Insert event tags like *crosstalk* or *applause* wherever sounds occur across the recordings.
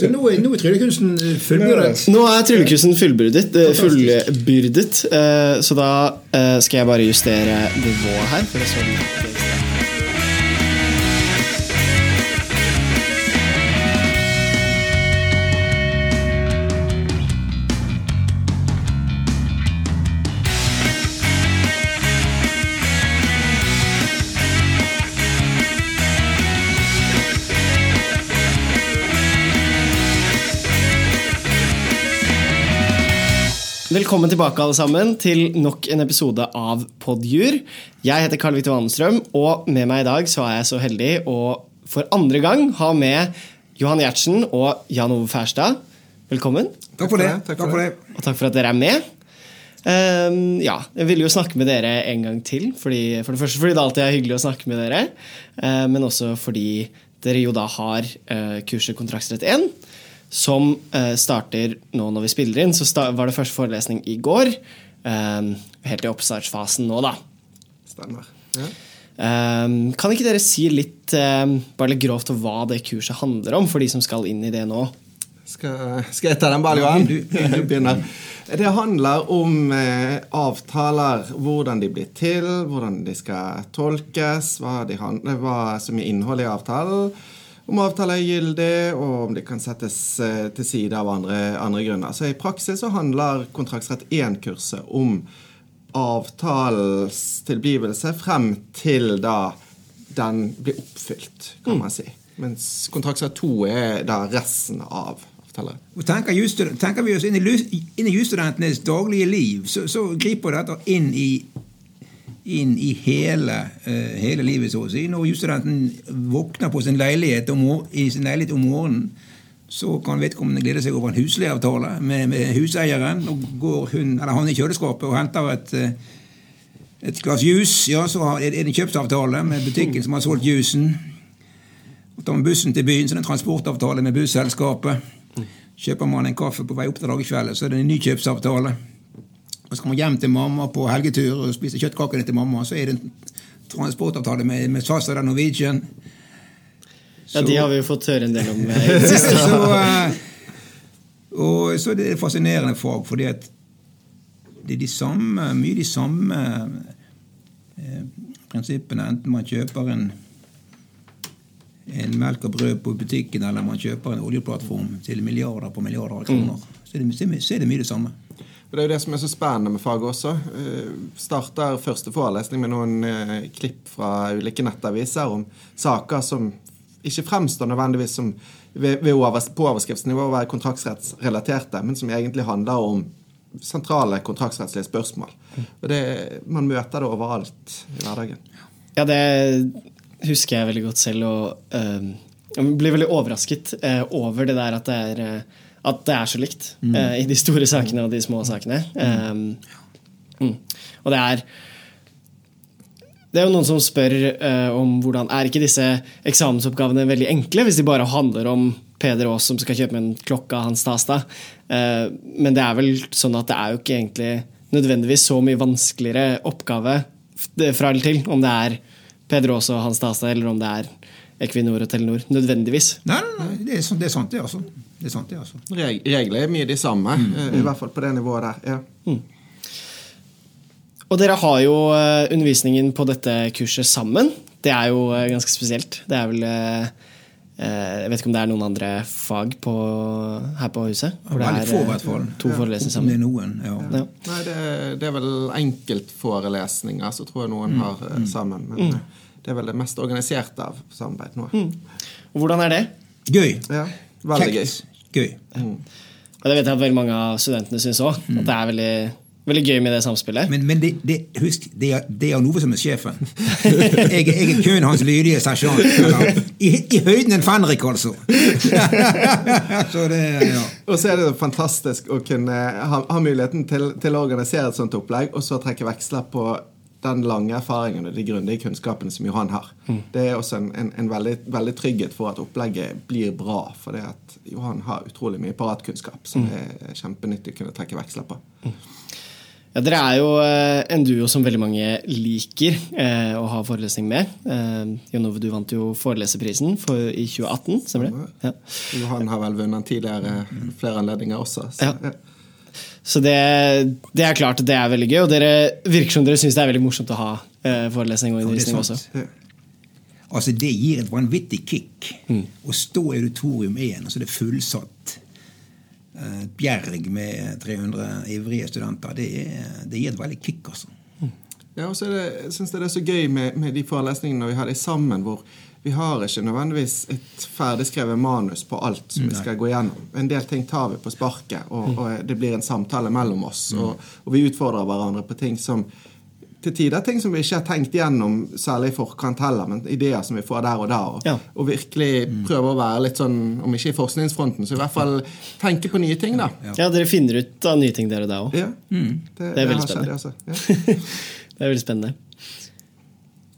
Så nå nå er tryllekunsten eh, fullbyrdet. Nå er tryllekunsten fullbyrdet, eh, fullbyrdet eh, så da skal jeg bare justere nivået her. For det er sånn Velkommen tilbake alle sammen til nok en episode av Podjur. Jeg heter Karl Viktor Wannstrøm, og med meg i dag så er jeg så heldig å for andre gang ha med Johan Gjertsen og Jan Ove Færstad. Velkommen. Takk for det. Takk for det. Og takk for at dere er med. Um, ja, Jeg ville jo snakke med dere en gang til. Fordi, for det første fordi det alltid er hyggelig å snakke med dere, uh, men også fordi dere jo da har uh, kurset Kontraktsrett 1 som uh, starter nå når vi spiller inn. Så var det første forelesning i går. Um, helt i oppstartsfasen nå, da. Stemmer. Ja. Um, kan ikke dere si litt bare litt grovt om hva det kurset handler om, for de som skal inn i det nå? Skal, skal jeg ta den ballen, Johan? Det handler om eh, avtaler, hvordan de blir til, hvordan de skal tolkes, hva, de hva som er innholdet i avtalen om avtaler er gyldig, og om de kan settes eh, til side av andre, andre grunner. Så I praksis så handler kontraktsrett 1-kurset om avtalens tilblivelse frem til da den blir oppfylt, kan man si. Mens kontraktsrett 2 er da resten av avtaler. Tenker, tenker vi oss inn i, inn i jusstudentenes daglige liv, så, så griper dette inn i inn i hele, uh, hele livet, så å si. Når jusstudenten våkner på sin leilighet om, i sin leilighet om morgenen, så kan vedkommende glede seg over en husleieavtale med, med huseieren. og går hun, eller Han i kjøleskapet og henter et, eh, et glass juice. Ja, så er det en kjøpsavtale med butikken som har solgt juicen. Og tar man bussen til byen, så er det en transportavtale med busselskapet. Kjøper man en kaffe på vei opp til Dagskveldet, så er det en ny kjøpsavtale. Og så kommer hjem til mamma på helgetur og spiser kjøttkakene til mamma. Så er det en transportavtale med, med SAS og Norwegian. Så, ja, de har vi jo fått høre en del om *laughs* siste. så, uh, og så er det et fascinerende fag, fordi at det er de samme, mye de samme eh, prinsippene, enten man kjøper en en melk og brød på butikken, eller man kjøper en oljeplattform til milliarder på milliarder av kroner. Mm. Så, er det, så er det mye det samme. Det er jo det som er så spennende med faget også. Vi starter første forelesning med noen uh, klipp fra ulike nettaviser om saker som ikke fremstår nødvendigvis som ved, på overskriftsnivå å være kontraktsrettsrelaterte, men som egentlig handler om sentrale kontraktsrettslige spørsmål. Og det, Man møter det overalt i hverdagen. Ja, det husker jeg veldig godt selv. og øh, Jeg blir veldig overrasket over det der at det er at det er så likt mm. uh, i de store sakene og de små sakene. Um, mm. Og det er det er jo noen som spør uh, om hvordan Er ikke disse eksamensoppgavene veldig enkle hvis de bare handler om Peder Aas som skal kjøpe en klokke av Hans Tasta? Uh, men det er vel sånn at det er jo ikke egentlig nødvendigvis så mye vanskeligere oppgave fra eller til om det er Peder Aas og Hans Tasta eller om det er Equinor og Telenor. Nødvendigvis. Nei, nei, nei det, er, sånt, det er sant, det. altså. Det er sant, det, altså. Reg regler er mye de samme, mm. Eh, i hvert fall på det nivået der. ja. Mm. Og dere har jo eh, undervisningen på dette kurset sammen. Det er jo eh, ganske spesielt. Det er vel Jeg vet ikke om det er noen andre fag på, her på huset? Hvor det er få. To ja, forelesninger sammen. Det er noen, ja. ja. Nei, det, det, er vel enkeltforelesninger så tror jeg noen mm. har sammen. Men mm. Det er vel det mest organiserte av samarbeid nå. Mm. Og hvordan er det? Gøy. Ja, veldig Kjekt. gøy gøy. Mm. Og det vet jeg at veldig mange av studentene syns òg. Mm. At det er veldig, veldig gøy med det samspillet. Men, men det, det, husk, det er, det er Nove som er sjefen. *laughs* jeg, jeg, er kun hans lydige sersjant. I, I, høyden en fenrik, altså. *laughs* så det, ja. Og så er det fantastisk å kunne ha, ha muligheten til, til, å organisere et sånt opplegg, og så trekke veksler på den lange erfaringen og de grundige kunnskapene som Johan har. Mm. Det er også en, en, en veldig, veldig, trygghet for at opplegget blir bra. For det at Johan har utrolig mye paratkunnskap som mm. er kjempenyttig å kunne trekke veksler på. Mm. Ja, Dere er jo eh, en duo som veldig mange liker eh, å ha forelesning med. Eh, Jon Ove, du vant jo foreleserprisen for, i 2018, stemmer det? Ja. Johan har vel vunnet tidligere flere anledninger også. Så, Ja. Så det, det er klart at det er veldig gøy, og dere virker som dere syns det er veldig morsomt å ha eh, forelesning og er undervisning også. Altså, det gir et vanvittig kick. Å stå i auditorium igjen, altså det er fullsatt eh, et bjerg med 300 ivrige studenter. Det, er, det gir et veldig kick, altså. Ja, og så er det, jeg synes det er så gøy med, med de forelesningene når vi har de sammen, hvor vi har ikke nødvendigvis et ferdigskrevet manus på alt som vi skal gå gjennom. En del ting tar vi på sparket, og, og det blir en samtale mellom oss. Og, og vi utfordrer hverandre på ting som til tider ting som vi ikke har tenkt gjennom, særlig i forkant heller, men ideer som vi får der og da. Og, Ja. og virkelig prøve å være litt sånn, om ikke i forskningsfronten, så i hvert fall tenke på nye ting, da. Ja, dere finner ut av nye ting, dere da òg. Ja, det, er veldig skjedd, spennende. altså. Ja. *laughs* Det er veldig spennende.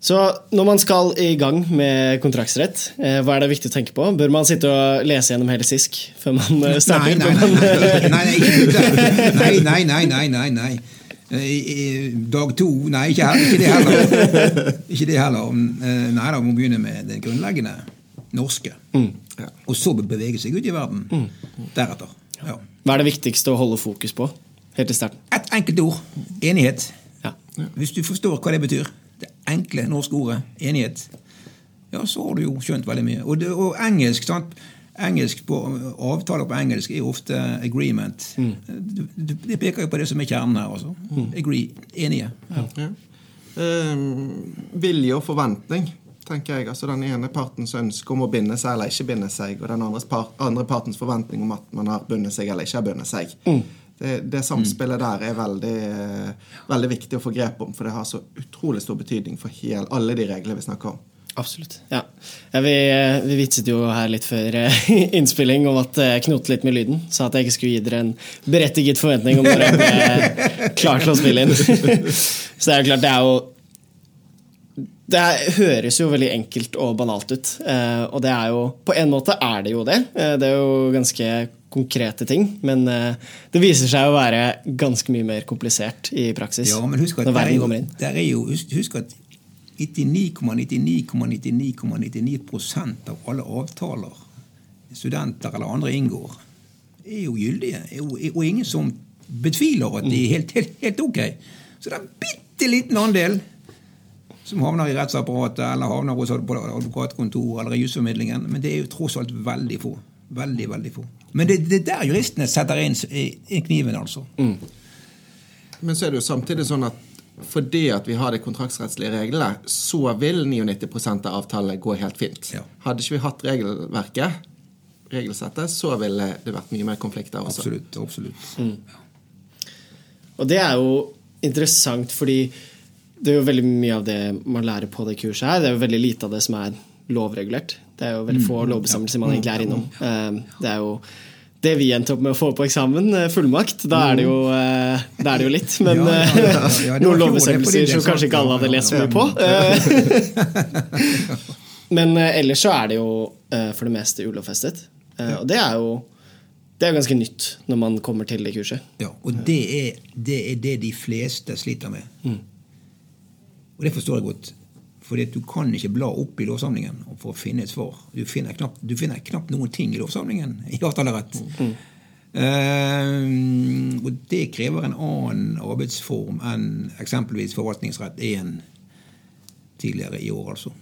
Så når man skal i gang med kontraktsrett, eh, hva er det viktig å tenke på? Bør man sitte og lese gjennom hele SISK før man eh, Nei, starter? nei, nei, nei, nei, nei, nei, nei, nei, nei, nei, nei. Eh, i- Dag to Nei, ikke, ikke det heller. Ikke det heller. Nei da, vi må begynne med det grunnleggende norske. Ja. Og så bevege seg ut i verden deretter. Ja. Hva er det viktigste å holde fokus på helt i starten? Et enkelt ord. Enighet. Ja. Hvis du forstår hva det betyr, det enkle norske ordet enighet, ja, så har du jo skjønt veldig mye. Og, det, og engelsk, sant? Engelsk på, Avtaler på engelsk er ofte agreement. Mm. Det peker jo på det som er kjernen her. altså. Agree. Enige. Ja. Ja. Eh, vilje og forventning, tenker jeg. Altså Den ene partens ønske om å binde seg eller ikke binde seg, og den andres par, andre partens forventning om at man har bundet seg eller ikke har bundet seg. Det, det samspillet der er veldig, eh, veldig viktig å få grep om, for det har så utrolig stor betydning for hel, alle de reglene vi snakker om. Absolutt. Ja. Ja, vi, eh, vi vitset jo her litt før eh, *laughs* innspilling om at jeg knotet litt med lyden. Sa at jeg ikke skulle gi dere en berettiget forventning om dere ble klar til å spille inn. *laughs* Så det er jo klart, det er jo Det høres jo veldig enkelt og banalt ut. Og det er jo På en måte er det jo det. Det er jo ganske konkrete ting. Men eh, det viser seg å være ganske mye mer komplisert i praksis. Ja, men husk at når er verden kommer inn. der er jo, husk, at 99,99,99,99 av alle avtaler studenter eller andre inngår, er jo gyldige. Og ingen som betviler at de er helt, helt, helt ok. Så det er en bitte liten andel som havner i rettsapparatet eller havner hos på advokatkontoret eller i jusformidlingen. Men det er jo tross alt veldig få. Veldig, veldig få. Men det det er der juristene setter inn i- kniven, altså. Men så er det jo samtidig sånn at fordi at vi har de kontraktsrettslige reglene, så vil 99 av avtalene gå helt fint. Ja. Hadde ikke vi hatt regelverket, regelsettet, så ville det vært mye mer konflikter også. Absolutt. absolutt. Og det er jo interessant, fordi det er jo veldig mye av det man lærer på det kurset her. Det er jo veldig lite av det som er lovregulert. Det er jo veldig få lovbestemmelser man egentlig er innom. Eh, Det er jo det vi endte opp med å få på eksamen, eh, fullmakt. Da er det jo, eh, da er det jo litt. Men Ja, ja, ja, det noen lovbestemmelser som kanskje ikke alle hadde lest så mye på. *laughs* Men ellers så er det jo for det meste ulovfestet. Og det er jo det er ganske nytt når man kommer til det kurset. Ja, og det er, det er det de fleste sliter med. Og det forstår jeg godt. For du kan ikke bla opp i lovsamlingen for å finne et svar. Du finner knapt, du finner knapt noen ting i lovsamlingen *laughs* i avtalerett. Eh, og det krever en annen arbeidsform enn eksempelvis forvaltningsrett 1 tidligere i år, altså.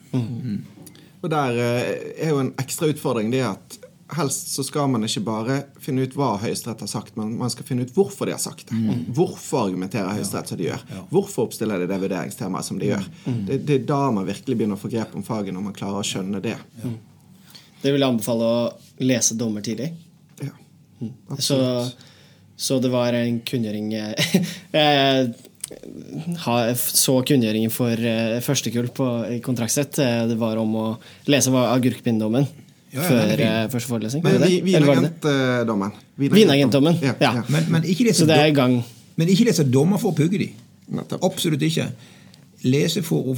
Og der eh, er jo en ekstra utfordring det at helst så skal man ikke bare finne ut hva Høyesterett har sagt, men man skal finne ut hvorfor de har sagt det. Hvorfor argumenterer Høyesterett som de gjør? Hvorfor oppstiller de det vurderingstemaet som de gjør? Det, det er da man virkelig begynner å få grep om faget, når man klarer å skjønne det. Det vil jeg anbefale å lese dommer tidlig. Ja. Så, så det var en kunngjøring *laughs* ha, så kunngjøringen for eh, førstekull på, i kontraktsrett. Eh, Det var om å lese hva agurkpinnedommen Ja, før eh, første forelesning. Men vinagentdommen. Vinagentdommen, Ja, ja. Men, men Så det er i gang. Men ikke lese dommer for å pugge de. Absolutt ikke. Lese for å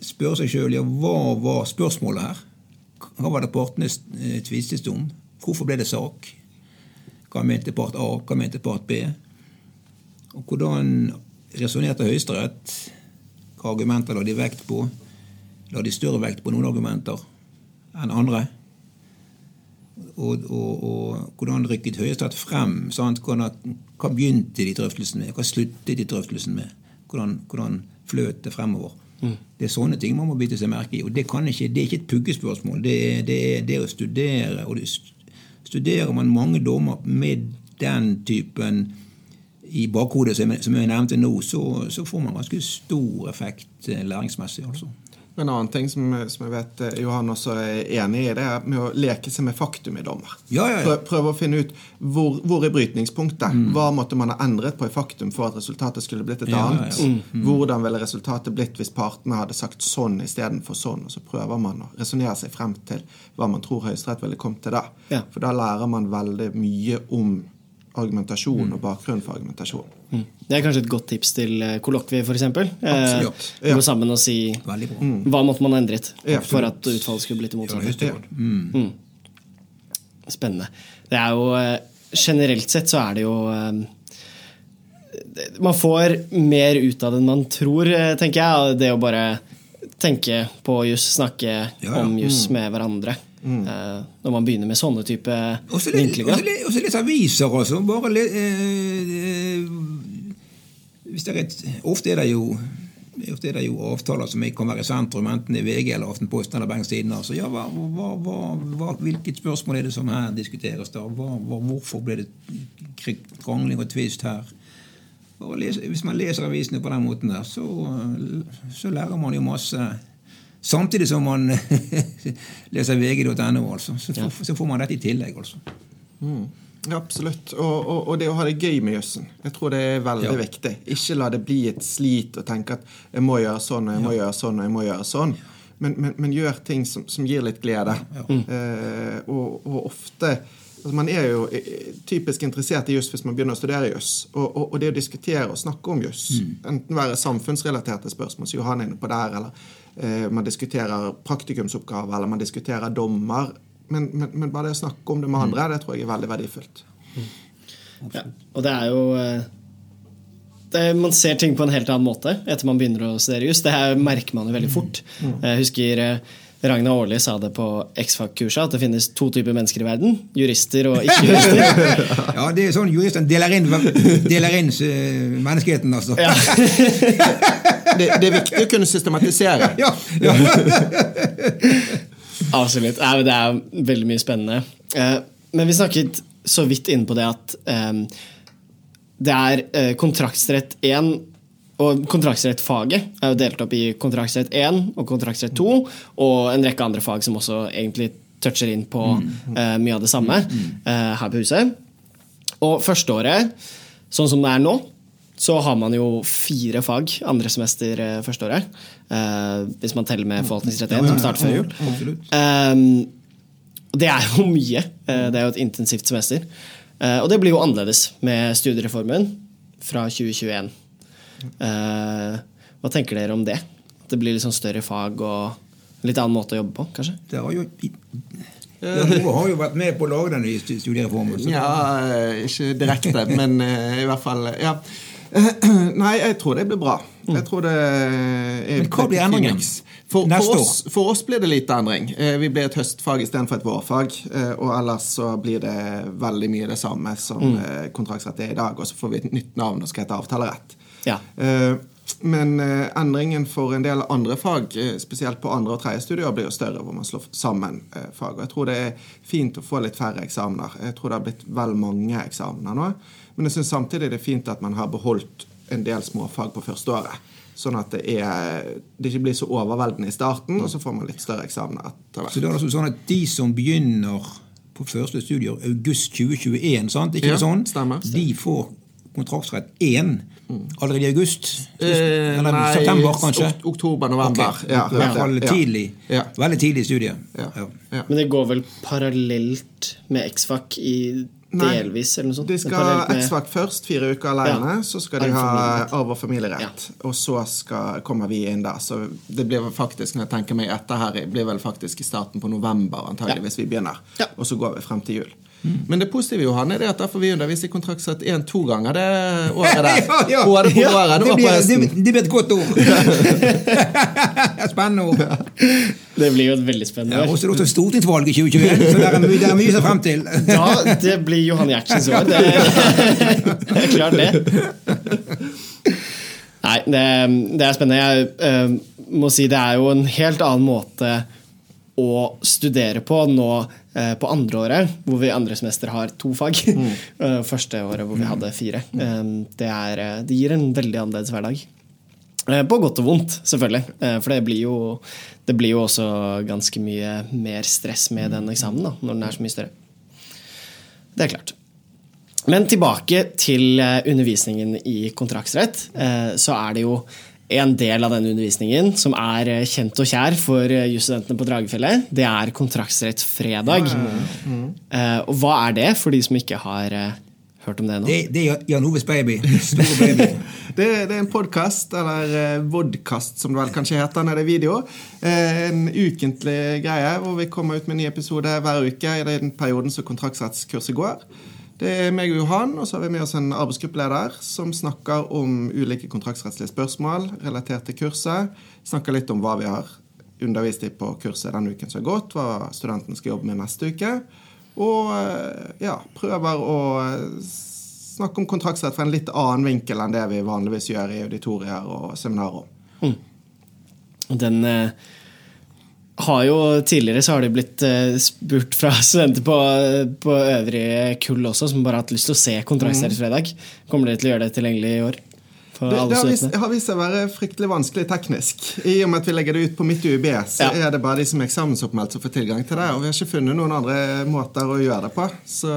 spørre seg sjøl ja, hva var spørsmålet her? Hva var det partene eh, tvistes om? Hvorfor ble det sak? Hva mente part A? Hva mente part B? Og hvordan resonnerte Høyesterett? Hva argumenter la de vekt på? La de større vekt på noen argumenter enn andre? Og, og, og hvordan rykket Høyesterett frem? Sant? Hvordan, hva begynte de drøftelsen med? Hva sluttet de drøftelsen med? Hvordan, hvordan fløt det fremover? Mm. Det er sånne ting man må bite seg merke i. Og det, ikke, det er ikke et puggespørsmål. Det er, det er, det er å studere. Og studerer man mange dommer med den typen i bakhodet som jeg nevnte nå, så, så får man ganske stor effekt eh, læringsmessig. altså. En annen ting som, som, jeg vet eh, Johan også er enig i, det er med å leke seg med faktum i dommer. Ja, ja, ja. Prøve å finne ut hvor, hvor er brytningspunktet. Mm. Hva måtte man ha endret på i faktum for at resultatet skulle blitt et annet? Mm. mm. Hvordan ville resultatet blitt hvis partene hadde sagt sånn istedenfor sånn? Og så prøver man å resonnere seg frem til hva man tror Høyesterett ville kommet til da. For da lærer man veldig mye om argumentasjon mm. og bakgrunn for argumentasjon. Mm. Det er kanskje et godt tips til kollokvie, f.eks. Eh, gå sammen og si mm. hva måtte man ha endret for at utfallet skulle blitt det motsatte. Mm. mm. Spennende. Det er jo eh, Generelt sett så er det jo eh, Man får mer ut av det enn man tror, tenker jeg. Det å bare tenke på juss, snakke ja, ja. om juss mm. med hverandre. Mm. Når man begynner med sånne type vinklinger. Og så leser aviser også. Bare hvis det er et, ofte er det jo Ofte er det jo avtaler som kan være i sentrum, enten i VG eller Aftenposten eller. Altså, ja, hva, hva, hva, hvilket spørsmål er det som her diskuteres? da? hvorfor ble det krangling og tvist her? Lese, hvis man leser avisene på den måten der, så, så lærer man jo masse Samtidig som man *laughs* leser vg.no, altså. Så, så, får man dette i tillegg, altså. Mm. Absolutt. Og, og, og, det å ha det gøy med jussen. Jeg tror det er veldig ja. viktig. Ikke la det bli et slit og tenke at jeg må gjøre sånn og jeg må ja. gjøre sånn og jeg må gjøre sånn. Men, men, men gjør ting som, som, gir litt glede. Ja. Eh, og, og, ofte altså Man er jo eh, typisk interessert i juss hvis man begynner å studere juss. Og, det å diskutere og snakke om juss, mm. enten være samfunnsrelaterte spørsmål, som Johan er inne på der, eller Eh, man diskuterer praktikumsoppgaver, eller man diskuterer dommer. Men, men, men, bare det å snakke om det med andre, det tror jeg er veldig verdifullt. Ja, og det er jo eh, det, Man ser ting på en helt annen måte etter man begynner å studere juss. Det her merker man jo veldig fort. Mm. Jeg husker eh, Ragna Aarli sa det på X-Fac-kurset at det finnes to typer mennesker i verden. Jurister og ikke-jurister. *laughs* ja, det er sånn juristene deler inn, deler inn menneskeheten, altså. Ja. *laughs* det, det, er viktig å kunne systematisere. Ja, ja. *laughs* Absolutt. Ja, det er veldig mye spennende. Eh, men vi snakket så vidt inne på det at um, det er uh, kontraktsrett 1 og kontraktsrettfaget er jo delt opp i kontraktsrett 1 og kontraktsrett 2, og en rekke andre fag som også egentlig toucher inn på uh, mye av det samme uh, her på huset. Og førsteåret, sånn som det er nå, så har man jo fire fag andre semester første førsteåret. Eh, hvis man teller med forvaltningsrett 1, som starter før jul. Um, det er jo *laughs* mye. Eh, det er jo et intensivt semester. og det blir jo annerledes med studiereformen fra 2021. Uh, hva tenker dere om det? At det blir litt sånn større fag og litt annen måte å jobbe på, kanskje? Det har jo Noe har jo vært med på å lage den nye studiereformen. Ja, eh, ikke direkte, men i hvert fall Ja. *clears throat* Nei, jeg tror det blir bra. Jeg tror det er Men hva blir endringen? For, for, oss, for, oss, blir det lite endring. Vi blir et høstfag istedenfor et vårfag. Og ellers så blir det veldig mye det samme som mm. kontraktsrett er i dag. Og så får vi et nytt navn og skal hete avtalerett. Ja. Eh, men eh, endringen for en del andre fag, eh, spesielt på andre og tredje studier, blir jo større, hvor man slår sammen fag. Og jeg tror det er fint å få litt færre eksamener. Jeg tror det har blitt vel mange eksamener nå. Men jeg syns samtidig det er fint at man har beholdt en del småfag på førsteåret. Sånn at det, er, det ikke blir så overveldende i starten, og så får man litt større eksamener etter hvert. Så det er altså sånn at de som begynner på første studier august 2021, sant? ikke ja, sånn? Stemmer. De får kontraktsrett 1 allerede i august? Eh, Eller nei, september, kanskje? Oktober-november. Okay. Ja, ja, ja, tidlig, Veldig tidlig i studiet. Men det går vel parallelt med X-Fac i delvis? eller noe sånt? De skal ha X-Fac først, fire uker alene. Så skal de ha arv- og familierett. Og så skal, kommer vi inn der. Så det blir faktisk, når jeg tenker meg etter her, blir vel faktisk i starten på november antageligvis vi begynner. Og så går vi frem til jul. Men det positive Johan, er det at da får vi undervise i kontraktsrett én-to ganger det året *laughs* der. Ja, ja. Både på Ja, våren det og på blir- høsten. Det, det blir et godt ord. *laughs* Spennende ord. Det blir jo et veldig spennende Ja, år. og så er det også stortingsvalg i 2021, så det er mye, det er mye å se frem til. *laughs* ja, det blir Johan Gjertsens år. Det, det er klart, det. Nei, det, det er spennende. Jeg uh, må si det er jo en helt annen måte å studere på nå på andre året, hvor vi andre semester har to fag. Mm. *laughs* Første året hvor vi hadde fire. Eh, det, er, eh, det gir en veldig annerledes hverdag. Eh, På godt og vondt, selvfølgelig. Eh, For det blir jo, det blir jo også ganske mye mer stress med den eksamen da, når den er så mye større. Det er klart. Men tilbake til eh, undervisningen i kontraktsrett. eh, Så er det jo en del av denne undervisningen som er eh, kjent og kjær for eh, jusstudentene på Dragefjellet. Det er kontraktsrettsfredag. Eh, Og hva er det, for de som ikke har hørt om det ennå? Det, det er Jan Oves baby. Store baby. *laughs* Det, det er en podkast, eller vodkast som det vel kanskje heter når det er video. En ukentlig greie hvor vi kommer ut med en ny episode hver uke i den perioden som kontraktsrettskurset går. Det er meg og Johan, og så har vi med oss en arbeidsgruppeleder som snakker om ulike kontraktsrettslige spørsmål relatert til kurset. Snakker litt om hva vi har undervist i på kurset denne uken som har gått, hva studentene skal jobbe med neste uke. Og eh, ja, prøver å snakke om kontraktsrett fra en litt annen vinkel enn det vi vanligvis gjør i auditorier og seminarer. Den eh, har jo Tidligere så har det blitt eh, spurt fra *laughs* studenter på, på øvrige kull også, som bare har hatt lyst til å se Kontraktsrettsfredag. Kommer dere til å gjøre det tilgjengelig i år? Det, det har, vist, har vist seg å være fryktelig vanskelig teknisk. I og med at vi legger det ut på mitt UiB, så Ja. er det bare de som er eksamensoppmeldt som får tilgang til det. Og vi har ikke funnet noen andre måter å gjøre det på. Så,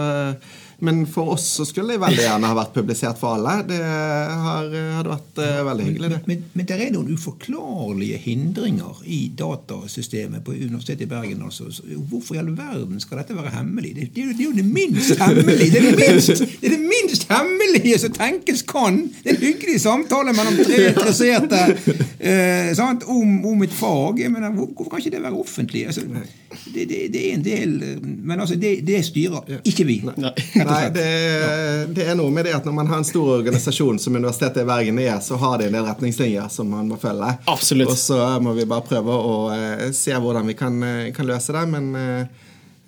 men for oss så skulle det veldig gjerne ha vært publisert for alle. Det har, hadde vært uh, veldig hyggelig, det. Men, men det er noen uforklarlige hindringer i datasystemet på Universitetet i Bergen. Altså. Hvorfor i all verden skal dette være hemmelig? Det, det, det er jo det minst hemmelige Det er det minst, det er det minst hemmelige som tenkes kan! Det er en hyggelig samtale mellom tre interesserte eh, om, om et fag. Jeg mener, hvor, Hvorfor kan ikke det være offentlig? Altså, det, det, det er en del eh, Men altså, det, det styrer ikke vi. Nei. Nei, det, det er noe med det at når man har en stor organisasjon som Universitetet i Bergen er, så har de en del retningslinjer som man må følge. Absolutt. Og så må vi bare prøve å eh, se hvordan vi kan, eh, kan løse det, men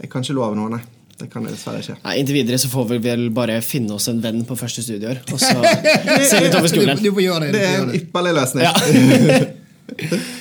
jeg kan ikke love noe, nei. Det kan jeg dessverre ikke. Nei, Inntil videre så får vi vel bare finne oss en venn på første studieår, og så se litt over *laughs* skulderen. Du, du får gjøre det. Det er en ypperlig løsning. Ja. *laughs*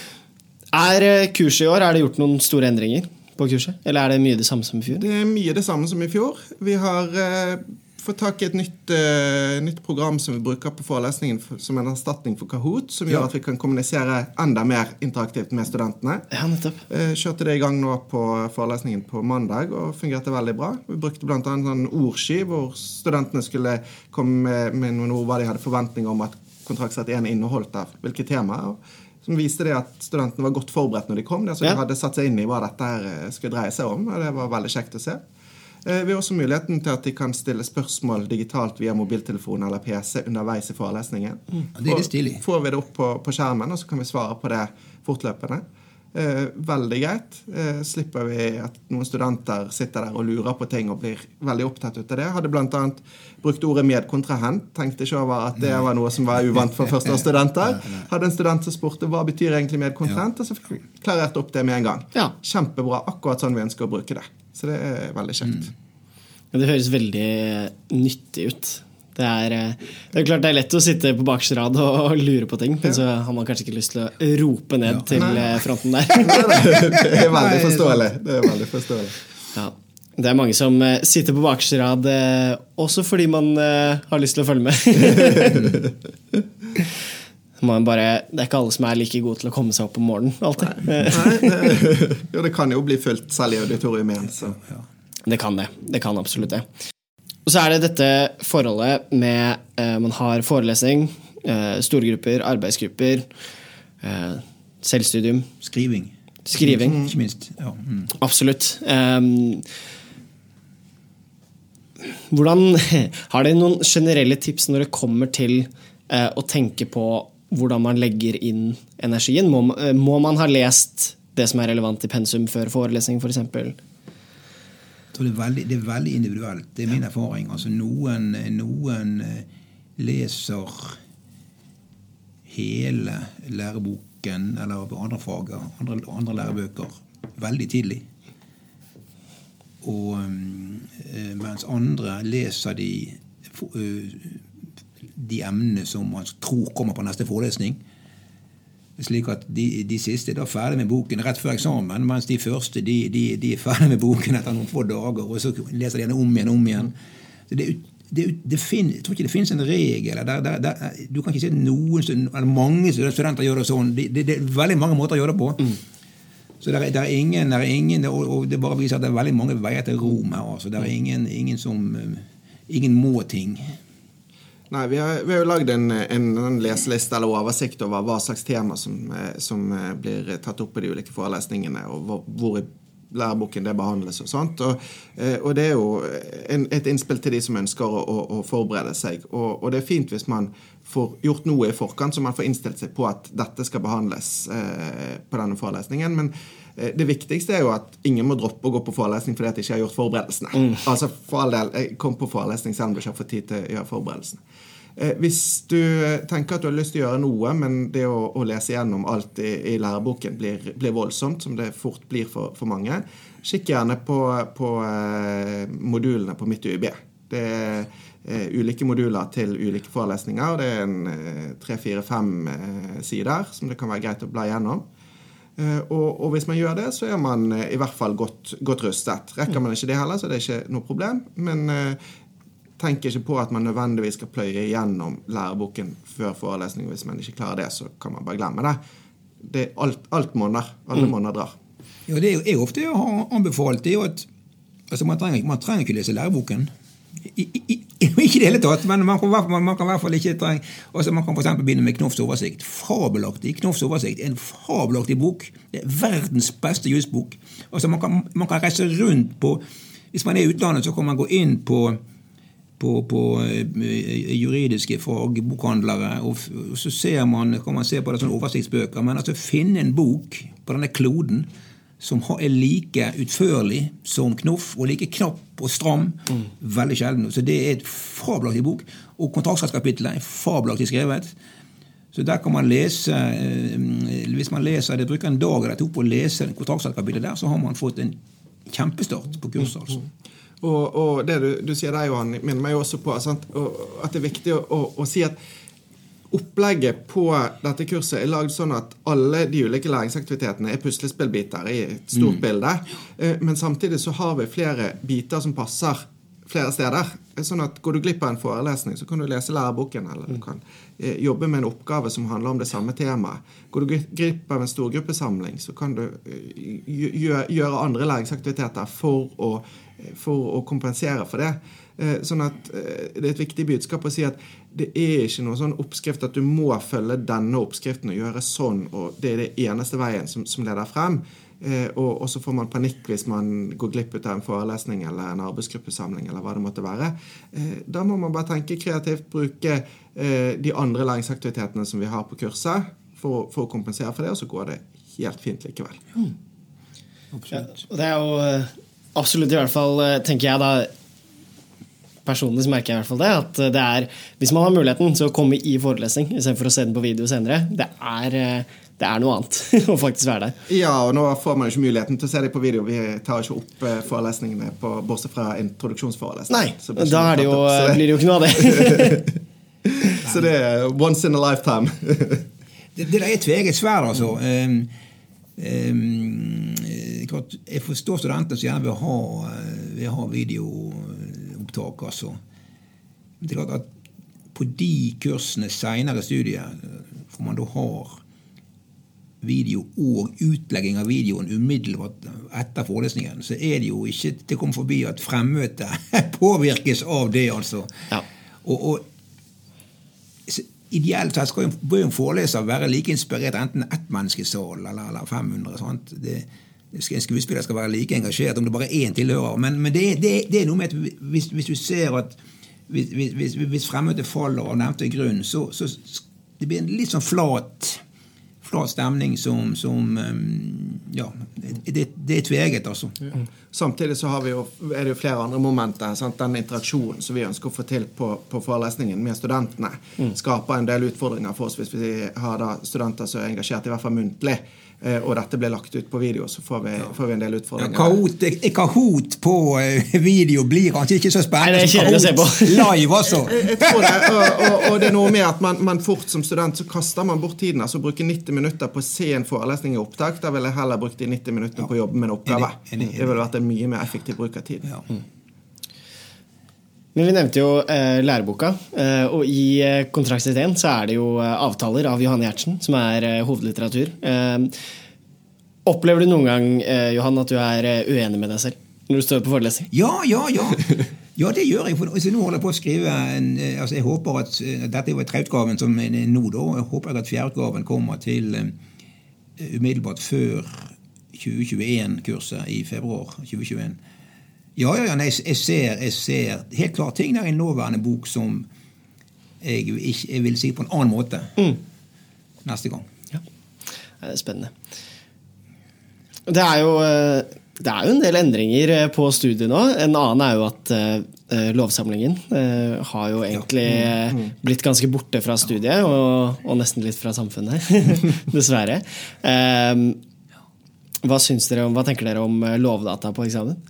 Er kurset i år, er det gjort noen store endringer på kurset? Eller er det mye det samme som i fjor? Det er mye det samme som i fjor. Vi har eh, fått tak i et nytt, eh, nytt program som vi bruker på forelesningen for, som en erstatning for Kahoot, som gjør Ja. at vi kan kommunisere enda mer interaktivt med studentene. Ja, nettopp. Eh, Kjørte det i gang nå på forelesningen på mandag og fungerte veldig bra. Vi brukte bl.a. en sånn ordsky hvor studentene skulle komme med, med noen ord hva de hadde forventninger om at kontraktsrett 1 inneholdt av hvilke temaer. og Som viste det at studentene var godt forberedt når de kom. Det, som Ja. de hadde satt seg inn i hva dette her eh, skulle dreie seg om. og Det var veldig kjekt å se. Eh, Vi har også muligheten til at de kan stille spørsmål digitalt via mobiltelefon eller PC underveis i forelesningen. det er litt stilig. Får vi det opp på, på skjermen, og så kan vi svare på det fortløpende. Eh, veldig greit. Eh, slipper vi at noen studenter sitter der og lurer på ting og blir veldig opptatt ut av det. Hadde bl.a. brukt ordet medkontrahent. Tenkte ikke over at det var noe som var uvant for førsteårsstudenter. Hadde en student som spurte hva betyr egentlig medkontrahent, og så fikk vi klarert opp det med en gang. Ja. Kjempebra. Akkurat sånn vi ønsker å bruke det. Så det er veldig kjekt. Men det høres veldig nyttig ut. Det er, eh, det er klart det er lett å sitte på bakerste rad og lure på ting, men så har man kanskje ikke lyst til å rope ned til Nei. fronten der. *laughs* *laughs* Det er veldig forståelig. Det er veldig forståelig. Ja. Det er mange som eh, sitter på bakerste rad eh, også fordi man eh, har lyst til å følge med. *laughs* man bare, det er ikke alle som er like gode til å komme seg opp om morgenen. alltid. Nei, Nei, det, jo, det kan jo bli fullt selv i auditorium igjen. Ja. Det kan det. Det kan absolutt det. Og så er det dette forholdet med eh, Man har forelesning, eh, store grupper, arbeidsgrupper, eh, selvstudium, Skriving. skriving. Ikke minst. Ja. Mm. Absolutt. Ehm, hvordan *laughs* Har dere noen generelle tips når det kommer til eh, å tenke på hvordan man legger inn energien? Må, eh, må man ha lest det som er relevant i pensum før forelesning, f.eks.? For eksempel? Det er, veldig, det er veldig individuelt. Det er min erfaring. Altså Noen, noen eh, leser hele læreboken eller andre fag, andre, andre lærebøker, veldig tidlig. Og øh, mens andre leser de, de emnene som man tror kommer på neste forelesning. Slik at de, de siste er ferdig med boken rett før eksamen, mens de første de, de, de er ferdig med boken etter noen få dager, og så leser de den om igjen og om igjen. Det, det, det fin, jeg tror ikke det finnes en regel. Der, der, der, du kan ikke si noen, eller mange studenter gjør det sånn. Det, det, er veldig mange måter å gjøre det på. Mm. Så det er, ingen, er ingen og, og, det bare viser at det er veldig mange veier til Rom her. Altså. Det er ingen, ingen som Ingen må-ting. Nei, Vi har, vi har jo lagd en, en, en, leseliste eller oversikt over hva slags tema som, eh, som, eh, blir tatt opp i de ulike forelesningene, og hvor, hvor i læreboken det behandles og sånt. Og, eh, og det er jo en, et innspill til de som ønsker å, å, å forberede seg. Og, og, det er fint hvis man får gjort noe i forkant, så man får innstilt seg på at dette skal behandles eh, på denne forelesningen. men det viktigste er jo at ingen må droppe å gå på forelesning fordi at de ikke har gjort forberedelsene. Mm. Altså for all del, Kom på forelesning selv om du ikke har fått tid til å gjøre forberedelsene. Eh, hvis du tenker at du har lyst til å gjøre noe, men det å, å lese gjennom alt i, i læreboken blir, blir, voldsomt, som det fort blir for, for mange, kikk gjerne på, på eh, modulene på mitt UiB. Det er eh, ulike moduler til ulike forelesninger. Det er en tre, fire, fem sider som det kan være greit å bla gjennom. Og, og, hvis man gjør det, så er man i hvert fall godt, godt rustet. Rekker man ikke det heller, så det er ikke noe problem. Men tenker ikke på at man nødvendigvis skal pløye gjennom læreboken før forelesning. Hvis man ikke klarer det, så kan man bare glemme det. det alt, alt måneder. Alle mm. måneder drar. Ja, det jeg ofte har anbefalt, det er jo at altså man, trenger, man trenger ikke lese læreboken. I, i, i, *laughs* ikke i det hele tatt, men man kan, man, man kan i hvert fall ikke trenge altså Man kan for begynne med Knofs oversikt. Fabelaktig. Knofs oversikt en fabelaktig bok. Det er verdens beste jusbok. Altså man kan, man kan reise rundt på Hvis man er i utlandet, så kan man gå inn på på, på eh, juridiske fagbokhandlere. Og, så ser man, kan man se på det sånne oversiktsbøker. Men altså finne en bok på denne kloden som er like utførlig som Knoff, og like knapp og stram. Mm. Veldig sjelden. Så det er et fabelaktig bok. Og kontraktskapitlet er fabelaktig skrevet. Så der kan man lese eh, Hvis man leser det bruker en dag eller to på å lese kontraktskapitlet der, så har man fått en kjempestart på kurset. altså. Og, og det du, du, sier der, Johan, minner meg også på sant? at det er viktig å, å, å, si at opplegget på dette kurset er lagd sånn at alle de ulike læringsaktivitetene er puslespillbiter i et stort mm. bilde. Eh, men samtidig så har vi flere biter som passer flere steder. Sånn at Går du glipp av en forelesning, så kan du lese læreboken. Eller du mm. kan eh, jobbe med en oppgave som handler om det samme temaet. Går du glipp av en storgruppesamling, så kan du eh, gjøre andre læringsaktiviteter for å for å kompensere for det. Eh, sånn at eh, Det er et viktig budskap å si at det er ikke noen sånn oppskrift at du må følge denne oppskriften og gjøre sånn, og det er det eneste veien som, som leder frem. Eh, og, og, så får man panikk hvis man går glipp av en forelesning eller en arbeidsgruppesamling. eller hva det måtte være. da må man bare tenke kreativt, bruke de andre læringsaktivitetene som vi har på kurset, for, for å kompensere for det, og så går det helt fint likevel. Mm. Absolutt. Ja, det er jo Absolutt, i hvert fall eh, tenker jeg da Personlig så merker jeg i hvert fall det. At det er, hvis man har muligheten så komme i forelesning istedenfor å se den på video senere, det er, eh, det er noe annet *laughs* å faktisk være der. Ja, og nå får man jo ikke muligheten til å se det på video. Vi tar ikke opp eh, forelesningene på, bortsett fra introduksjonsforelesning. Nei, da det jo, det... blir det jo ikke noe av det. *laughs* så det er once in a lifetime. *laughs* det, det er tveget sverd, altså. Um, um, klart, Jeg forstår studenter som gjerne vil ha, eh, vil ha videoopptak. altså. Men det er klart at på de kursene seinere studier, hvor man da har video og utlegging av videoen umiddelbart etter forelesningen, så er det jo ikke til å komme forbi at fremmøtet *laughs* påvirkes av det, altså. Ja. Og, og Ideelt sett skal jo en foreleser være like inspirert enten ett menneskesal eller, eller 500. Sant? Det, en skuespiller skal være like engasjert om det bare er én tilhører. Men, men det, det, det, er noe med at hvis, hvis du ser at hvis, hvis, hvis fremmøtet faller av nevnte grunn, så, så det blir en litt sånn flat flat stemning som, som um, Ja, det, det, er tveget, altså. Ja. Samtidig så jo, er det jo flere andre momenter. Sant? Den interaksjonen som vi ønsker å få til på, på forelesningen med studentene, mm. skaper en del utfordringer for oss hvis vi har da studenter som er engasjert, i hvert fall muntlig. Eh, og dette blir lagt ut på video, så får vi, får vi en del utfordringer. Ja, kahoot, Kahoot på eh, video blir kanskje ikke så spennende som Kahoot live, altså. *laughs* Jeg, jeg, tror det, og, og, og, det er noe med at man, man, fort som student så kaster man bort tiden. altså Bruke 90 minutter på å se en forelesning i opptak, da ville jeg heller brukt de 90 minuttene på å jobbe med en oppgave. Det ville vært en mye mer effektiv bruk av tid. Ja. Men Vi nevnte jo eh, læreboka, eh, og i eh, kontraktsideen så er det jo eh, avtaler av Johanne Gjertsen som er eh, hovedlitteratur. Eh, opplever du noen gang Johan, at du er uenig med deg selv når du står på forelesning? Ja, ja, ja. Ja, det gjør jeg. For nå holder jeg på å skrive en, altså, Jeg håper at Dette var treutgaven som er nå, da. Jeg håper at fjerdeutgaven kommer til umiddelbart før 2021-kurset i februar 2021. Ja, ja, ja nei, jeg, ser, jeg ser helt klart ting der i en nåværende bok som jeg, ikke, jeg vil si på en annen måte mm. neste gang. Ja, det er spennende. Det er jo eh, det er jo en del endringer eh, på studiet nå. En annen er jo at uh, lovsamlingen uh, har jo egentlig uh, blitt ganske borte fra studiet, og, og nesten litt fra samfunnet, *laughs* dessverre. hva, dere om, hva tenker dere om lovdata på eksamen?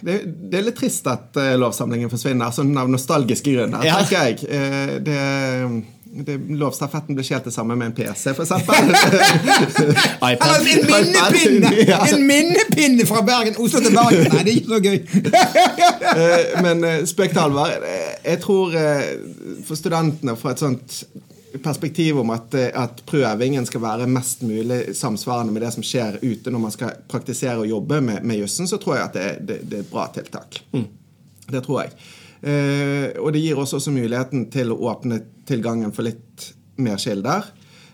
Det, det, er litt trist at uh, lovsamlingen forsvinner, sånn av nostalgiske grunner, ja. tenker jeg. Uh, det, det, lovstafetten blir ikke helt det samme med en PC, f.eks. *laughs* Eller en minnepinne! *laughs* En minnepinne fra Bergen, Oslo til Bergen! Nei, det er ikke så gøy. uh, *laughs* men spøk til alvor. Jeg tror for studentene, for et sånt perspektiv om at, eh, at, prøvingen skal være mest mulig samsvarende med det som skjer ute når man skal praktisere og jobbe med, med jussen, så tror jeg at det, det, det er et bra tiltak. Mm. Det tror jeg. Eh, og det gir oss også muligheten til å åpne tilgangen for litt mer kilder.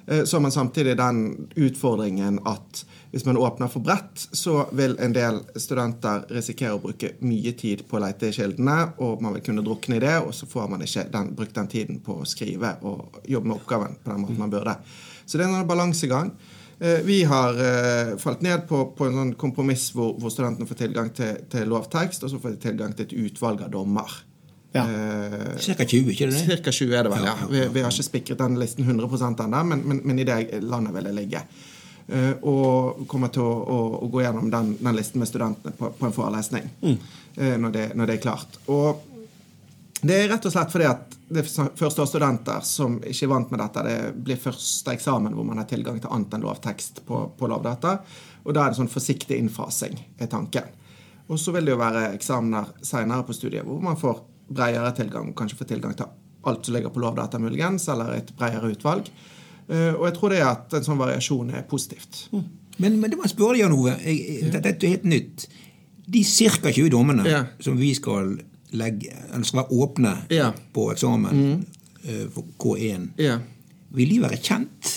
Eh, så har man samtidig den utfordringen at hvis man åpner for bredt, så vil en del studenter risikere å bruke mye tid på å lete i kildene, og man vil kunne drukne i det, og så får man ikke den, brukt den tiden på å skrive og jobbe med oppgaven på den måten man burde. Så det er en balansegang. Eh, vi har uh, falt ned på, på en sånn kompromiss hvor, hvor, studentene får tilgang til, til, lovtekst, og så får de tilgang til et utvalg av dommer. Ja. Ca. Cirka 20, ikke det? Cirka 20 er det vel, ja. Vi, vi, har ikke spikret den listen 100 ennå, men, men, men, i det landet vil det ligge. Eh, og kommer til å, å, å gå gjennom den, den, listen med studentene på, på en forelesning mm. Eh, når, det, når, det, er klart. Og det er rett og slett fordi at det er førsteårsstudenter som ikke er vant med dette. Det blir første eksamen hvor man har tilgang til annet enn lovtekst på, på lovdata. Og da er det sånn forsiktig innfasing, er tanken. Og så vil det jo være eksamener seinere på studiet hvor man får bredere tilgang, kanskje får tilgang til alt som ligger på lovdata, muligens, eller et bredere utvalg. Eh, og jeg tror det at en sånn variasjon er positivt. Mm. Men, men det må jeg spørre deg, Jan Ove. Dette er helt nytt. De ca. 20 dommene ja. som vi skal legge, eller skal være åpne ja. på eksamen mm. uh, for K1, ja. vil de være kjent?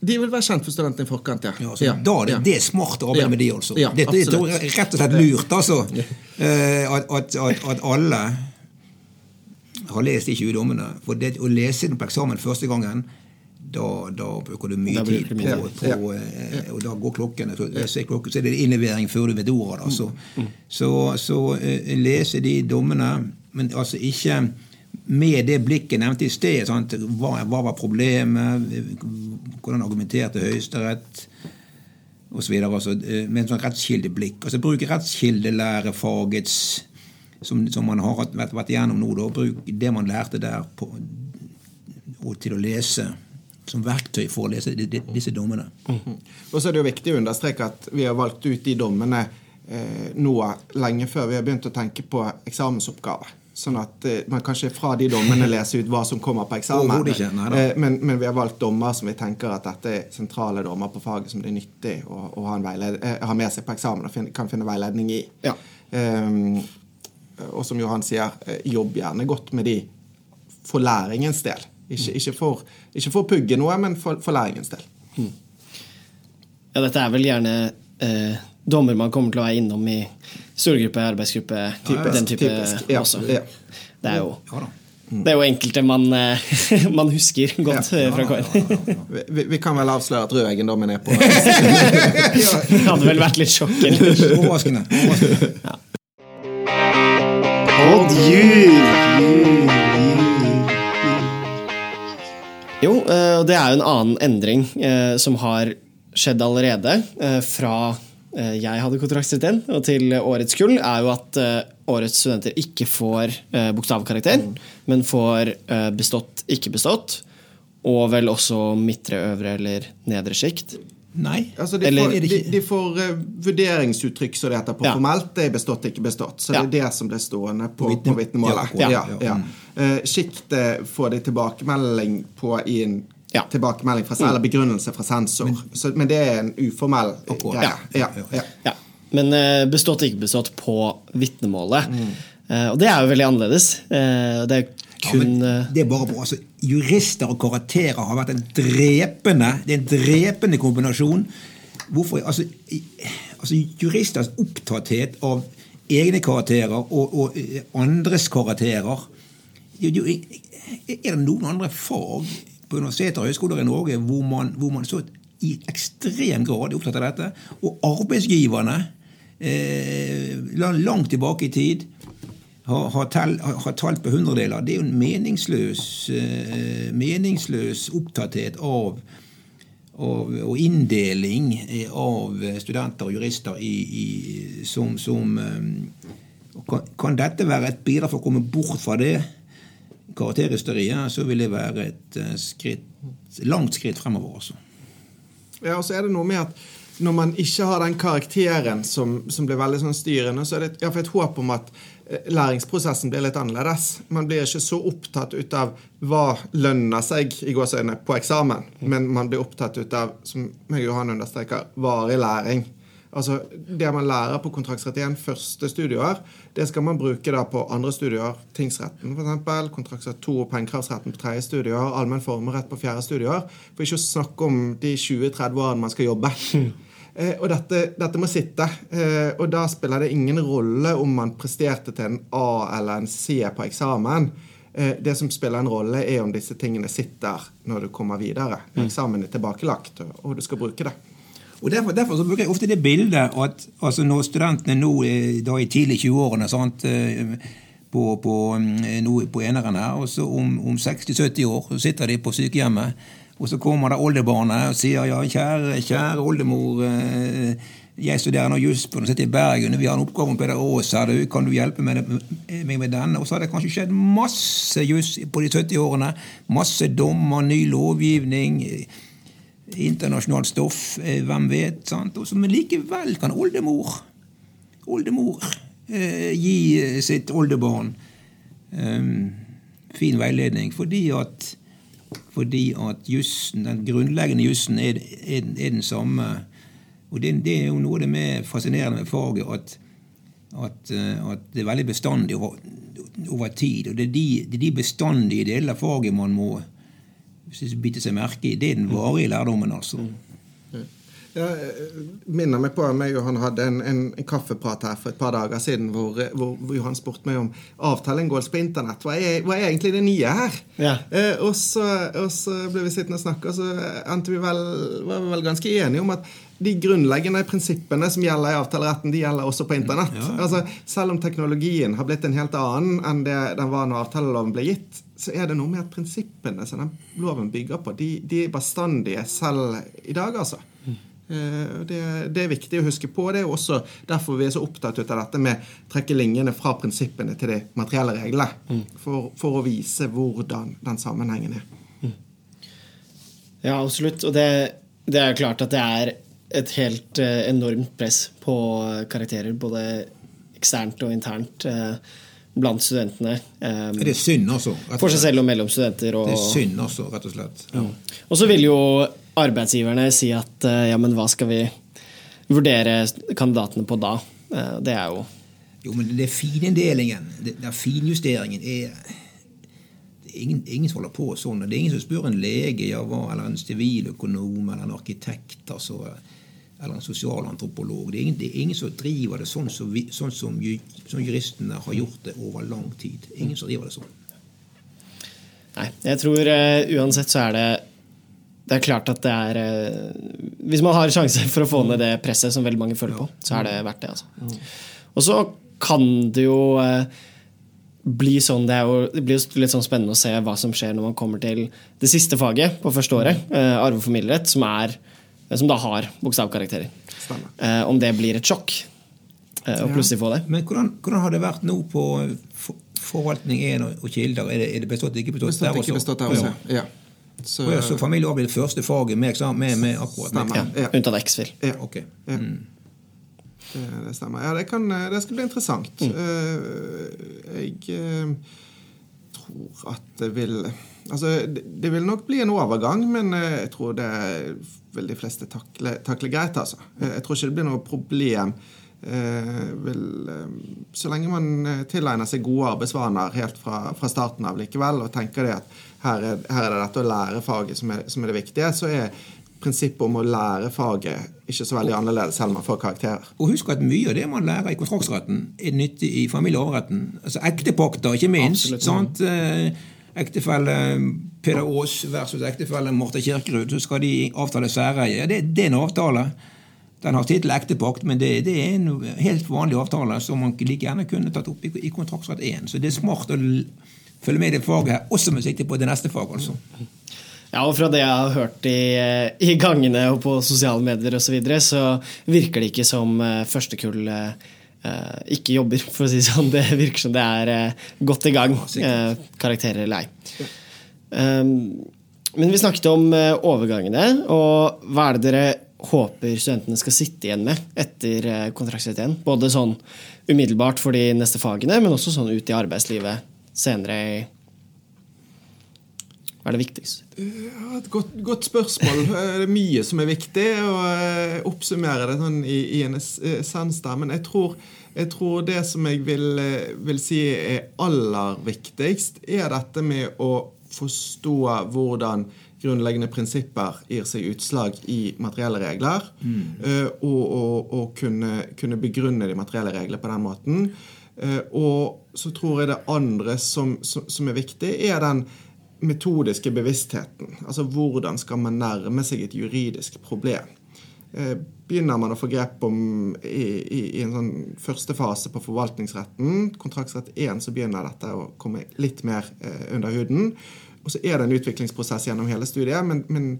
De vil være kjent for studentene i forkant, ja. ja, ja. Da det, det er smart å arbeide med de, altså. Ja, det, det, er rett og slett lurt, altså. At, at, at, at, alle har lest de 20 dommene. For det å lese den på eksamen første gangen da, da, bruker du mye tid på, på, på ja. Og da går klokken. Så, så, klokken, så er det innlevering før du vet ordet. Altså. Mm. Så, så uh, lese de dommene, men altså ikke med det blikket nevnte i sted. Hva, hva, var problemet? Hvordan argumenterte Høyesterett? Og så videre, altså, eh, med en sånn rettskildeblikk. Altså Bruke rettskildelærefagets som, som, man har vært, vært igjennom nå, da, bruk det man lærte der, på, og til å lese som verktøy for å lese disse dommene. Mm. Og så er det jo viktig å understreke at vi har valgt ut de dommene eh, nå lenge før vi har begynt å tenke på eksamensoppgaver. Sånn at eh, man kan ikke fra de dommene *laughs* lese ut hva som kommer på eksamen. Ikke, eh, men, men, vi har valgt dommer som vi tenker at dette er sentrale dommer på faget som det er nyttig å, å ha, eh, ha, med seg på eksamen og finne, kan finne veiledning i. Ja. Um, og som Johan sier, eh, jobb gjerne godt med de for læringens del. Ikke, ikke, for, ikke for pugge noe, men for, for læringens del. Mm. Ja, dette er vel gjerne eh, dommer man kommer til å være innom i storgruppe, arbeidsgruppe, type, den type typisk. Ja, også. Ja. Det er jo Det er jo enkelte man, eh, *laughs* man husker godt Ja, eh, fra KN. Vi, vi, vi kan vel avsløre at Rødeggen-dommen er på. *laughs* Det hadde vel vært litt sjokk. eller? Overraskende. overraskende. Jo, eh, og det er jo en annen endring eh, som har skjedd allerede. eh, Fra jeg hadde kontraktsrett og til årets kull, er jo at årets studenter ikke får bokstavkarakter, men får bestått, ikke bestått. Og vel også midtre, øvre eller nedre sjikt. Nei. Altså, de, Eller får, de, de får uh, vurderingsuttrykk som det heter på Ja. formelt. Det er bestått, ikke bestått. Så Ja. det er det som blir stående på, På vitne- vitnemålet. Ja, Ja, akkurat, ja, ja. Eh, Sjiktet får de tilbakemelding på i en Ja. tilbakemelding fra, eller begrunnelse fra sensor. Så, men det er en uformell greie. Ja, ja. Ja, Men uh, bestått, ikke bestått på vitnemålet. Eh, og det er jo veldig annerledes. Eh, det er Ja, kun men eh, det er bare bra. Altså, jurister og karakterer har vært en drepende det er en drepende kombinasjon. Hvorfor, altså, altså Juristers opptatthet av egne karakterer og, og eh, andres karakterer Er det noen andre fag på universiteter og høyskoler i Norge hvor man, hvor man så i ekstrem grad er opptatt av dette? Og arbeidsgiverne, eh, langt tilbake i tid, har, har, har, talt på hundredeler. Det er jo en meningsløs, eh, meningsløs opptatthet av, av og inndeling eh, av studenter og jurister i, i, som, som eh, kan, kan dette være et bidrag for å komme bort fra det karakterhysteriet, så vil det være et skritt, langt skritt fremover. Også. Ja, og så er det noe med at når man ikke har den karakteren som, som blir veldig sånn styrende, så er det et, ja, et håp om at læringsprosessen blir litt annerledes. Man blir ikke så opptatt ut av hva lønner seg i gåsøgne, på eksamen, men man blir opptatt ut av, som jeg Johan understreker, varig læring. Altså, Det man lærer på kontraktsrett 1 første studieår, det skal man bruke da på andre studieår. Tingsretten f.eks., kontraktsrett 2 og pengekravsretten på tredje studieår, allmenn formerett på fjerde studieår. For ikke å snakke om de 20-30 årene man skal jobbe. Eh, og dette, dette må sitte. Eh, og da spiller det ingen rolle om man presterte til en A eller en C på eksamen. Eh, det som spiller en rolle, er om disse tingene sitter når du kommer videre. Eksamen er tilbakelagt, og du skal bruke det. Og Derfor, derfor så bruker jeg ofte det bildet at altså når studentene nå da i tidlig 20-årene sant, eh, på, på, mm, på eneren her, og så om, om 60-70 år så sitter de på sykehjemmet, og så kommer det oldebarnet og sier ja, kjære, kjære oldemor, eh, jeg studerer nå juss på Universitetet i Bergen, vi har en oppgave om Peder Aas kan du hjelpe meg med, den? Og så har det kanskje skjedd masse juss på de 70 årene. Masse dommer, ny lovgivning internasjonalt stoff, eh, hvem vet. sant? Også, Men likevel kan oldemor oldemor eh, gi sitt oldebarn fin veiledning fordi at fordi at jussen, den grunnleggende jussen er, er, er den samme. Og det, det er jo noe av det med fascinerende med faget at, at, eh, at det er veldig bestandig over, over tid. Og det er de, det er de bestandige delene av faget man må bite seg merke i. Det er den varige lærdommen, altså. Ja, eh, minner meg på meg og han hadde en, en, en kaffeprat her for et par dager siden hvor, hvor, hvor Johan spurte meg om avtaleinngåelse på internett. Hva er, hva er egentlig det nye her? Ja. Eh, og, så, og så ble vi sittende og snakke, og så endte vi vel, var vi vel ganske enige om at de grunnleggende prinsippene som gjelder i avtaleretten, de gjelder også på internett. Altså, selv om teknologien har blitt en helt annen enn det den var når avtaleloven ble gitt, så er det noe med at prinsippene som den loven bygger på, de, de er bestandige selv i dag, altså. Eh, Det, det er viktig å huske på. Det er også derfor vi er så opptatt av dette med å trekke linjene fra prinsippene til de materielle reglene. For, for å vise hvordan den sammenhengen er. Ja, absolutt. Og det, det er klart at det er et helt eh, enormt press på karakterer, både eksternt og internt, eh, blant studentene. Eh, Det er synd, altså. for seg selv og mellom studenter. Og, Det er synd, også, rett og slett. Ja. og så vil jo arbeidsgiverne si at eh, ja, men hva skal vi vurdere kandidatene på da? Eh, det er jo Jo, men det er fininndelingen, er finjusteringen, er det er ingen, ingen som holder på sånn. Det er ingen som spør en lege ja, hva, eller en siviløkonom eller en arkitekt altså, eller en sosialantropolog. Det er, ingen, det er ingen som driver det sånn som, vi, sånn som, som juristene har gjort det over lang tid. Ingen som driver det sånn. Nei, jeg tror uh, uansett så er det det er klart at det er uh, Hvis man har sjanse for å få ned det presset som veldig mange føler på, så er det verdt det. Altså. Og så kan det jo uh, bli sånn det, jo, det, blir jo litt sånn spennende å se hva som skjer når man kommer til det siste faget på første året, eh, arve og familierett, som, som da har bokstavkarakterer. om det blir et sjokk å plutselig få det. Men hvordan, hvordan har det vært nå på forvaltning 1 og, kilder? Er det, er det bestått ikke bestått, bestått der også? Ikke bestått der også. Ja. Så, ja, så familiearv blir det første faget med, med, med akkurat Stemmer. Ja, Unntatt X-FIL. Ja. Okay. Mm. Det, det, stemmer. Ja, det, kan, det, skal bli interessant. Mm. Uh, jeg uh, tror at det vil Altså, det, det, vil nok bli en overgang, men uh, jeg tror det vil de fleste takle, takle greit, altså. Jeg tror ikke det blir noe problem Eh, vil, eh, så lenge man tilegner seg gode arbeidsvaner helt fra, fra starten av likevel, og tenker det at her er, her er, det dette å lære faget som er, som er det viktige, så er prinsippet om å lære faget ikke så veldig annerledes selv om man får karakterer. Og husk at mye av det man lærer i kontraktsretten, er nyttig i familieoverretten. Altså ektepakter, ikke minst. sant? Ektefelle Peder Aas versus ektefelle Marte Kirkerud, så skal de avtale særeie. Det, det er en avtale. Den har tittel ektepakt, men det, det, er en helt vanlig avtale som man like gjerne kunne tatt opp i, i kontraktsrett 1. Så det er smart å følge med i det faget også med sikte på det neste faget. altså. Ja, og fra det jeg har hørt i, i gangene og på sosiale medier osv., så, videre, så virker det ikke som førstekull første uh, ikke jobber, for å si det sånn. Det virker som det er godt i gang, karakterer eller ei. Um, men vi snakket om overgangene, og hva er det dere håper studentene skal sitte igjen med etter eh, kontraktsrett 1. Både sånn umiddelbart for de neste fagene, men også sånn ut i arbeidslivet senere. Hva er det viktigste? Ja, et godt, godt, spørsmål. *laughs* Eh, det er mye som er viktig, å Jeg oppsummere det sånn i, i en essens der. Men jeg tror, jeg tror, det som jeg vil, vil si er aller viktigst, er dette med å forstå hvordan grunnleggende prinsipper gir seg utslag i materielle regler. Mm. Og, og, og kunne, kunne, begrunne de materielle reglene på den måten. Uh, og så tror jeg det andre som, som, er viktig, er den metodiske bevisstheten. Altså hvordan skal man nærme seg et juridisk problem. Uh, begynner man å få grep om i, i, i, en sånn første fase på forvaltningsretten, kontraktsrett 1, så begynner dette å komme litt mer under huden. Og så er det en utviklingsprosess gjennom hele studiet. Men, men,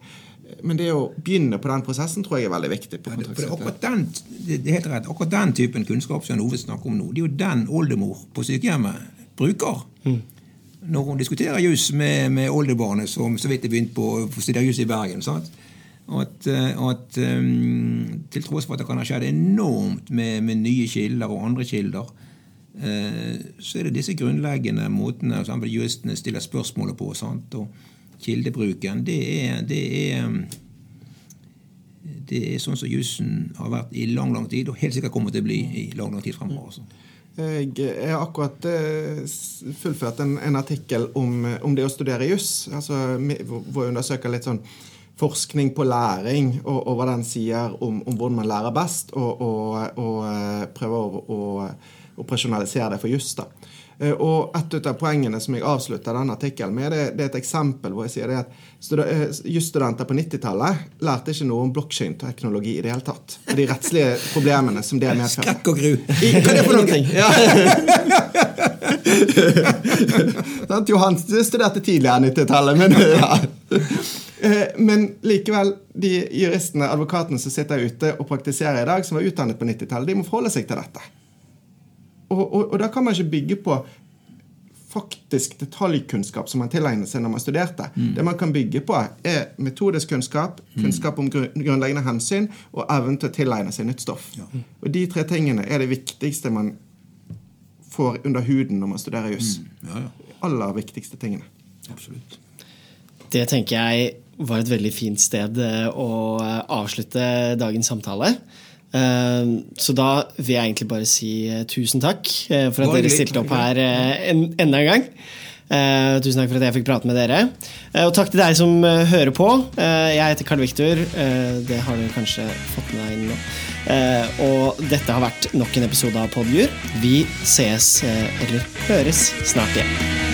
men, det å begynne på den prosessen tror jeg er veldig viktig. på ja, for akkurat den, det er helt rett, akkurat den typen kunnskap som Ove snakker om nå, det er jo den oldemor på sykehjemmet bruker. Mm. Når hun diskuterer jus med, med oldebarnet som så vidt har begynt på å studere juss i Bergen. sant? at, at um, til tross for at det kan ha skjedd enormt med, med nye kilder og andre kilder, uh, så er det disse grunnleggende måtene som juristene stiller spørsmålet på. Sant? Og kildebruken, det er, det er det er sånn som jussen har vært i lang lang tid, og helt sikkert kommer til å bli i lang lang tid fremover. Også. Jeg har akkurat uh, fullført en, en artikkel om, om, det å studere juss. Altså, hvor jeg undersøker litt sånn forskning på læring, og, og hva den sier om, om, hvordan man lærer best, og, og, og uh, prøver å, å operasjonalisere det for juss. Eh, og Et av poengene som jeg avslutter denne artikkelen med, det, det, er et eksempel hvor jeg sier det at eh, jusstudenter på 90-tallet lærte ikke noe om blokkjedeteknologi i det hele tatt. Og de rettslige problemene som det medfører. Skrekk og gru. Hva er det for noe? Ja. *laughs* Johan studerte tidligere 90-tallet, men *laughs* ja. Eh, men likevel, de juristene, advokatene som sitter ute og praktiserer i dag, som var utdannet på 90-tallet, de må forholde seg til dette. Og, og, og, da kan man ikke bygge på faktisk detaljkunnskap som man tilegner seg når man studerte. Mm. Det man kan bygge på, er metodisk kunnskap, mm. kunnskap om grunnleggende hensyn og evnen til å tilegne seg nytt stoff. Ja. Og de tre tingene er det viktigste man får under huden når man studerer juss. Mm. Ja, ja. Aller viktigste tingene. Absolutt. Det tenker jeg var et veldig fint sted eh, å avslutte dagens samtale. Eh, så da vil jeg egentlig bare si eh, tusen takk eh, for at dere stilte opp her enda en gang. tusen takk for at jeg fikk prate med dere. og takk til deg som hører på. jeg heter Karl Viktor. det har du kanskje fått med deg inn nå. og dette har vært nok en episode av Podjur. Vi ses, eller høres, snart igjen.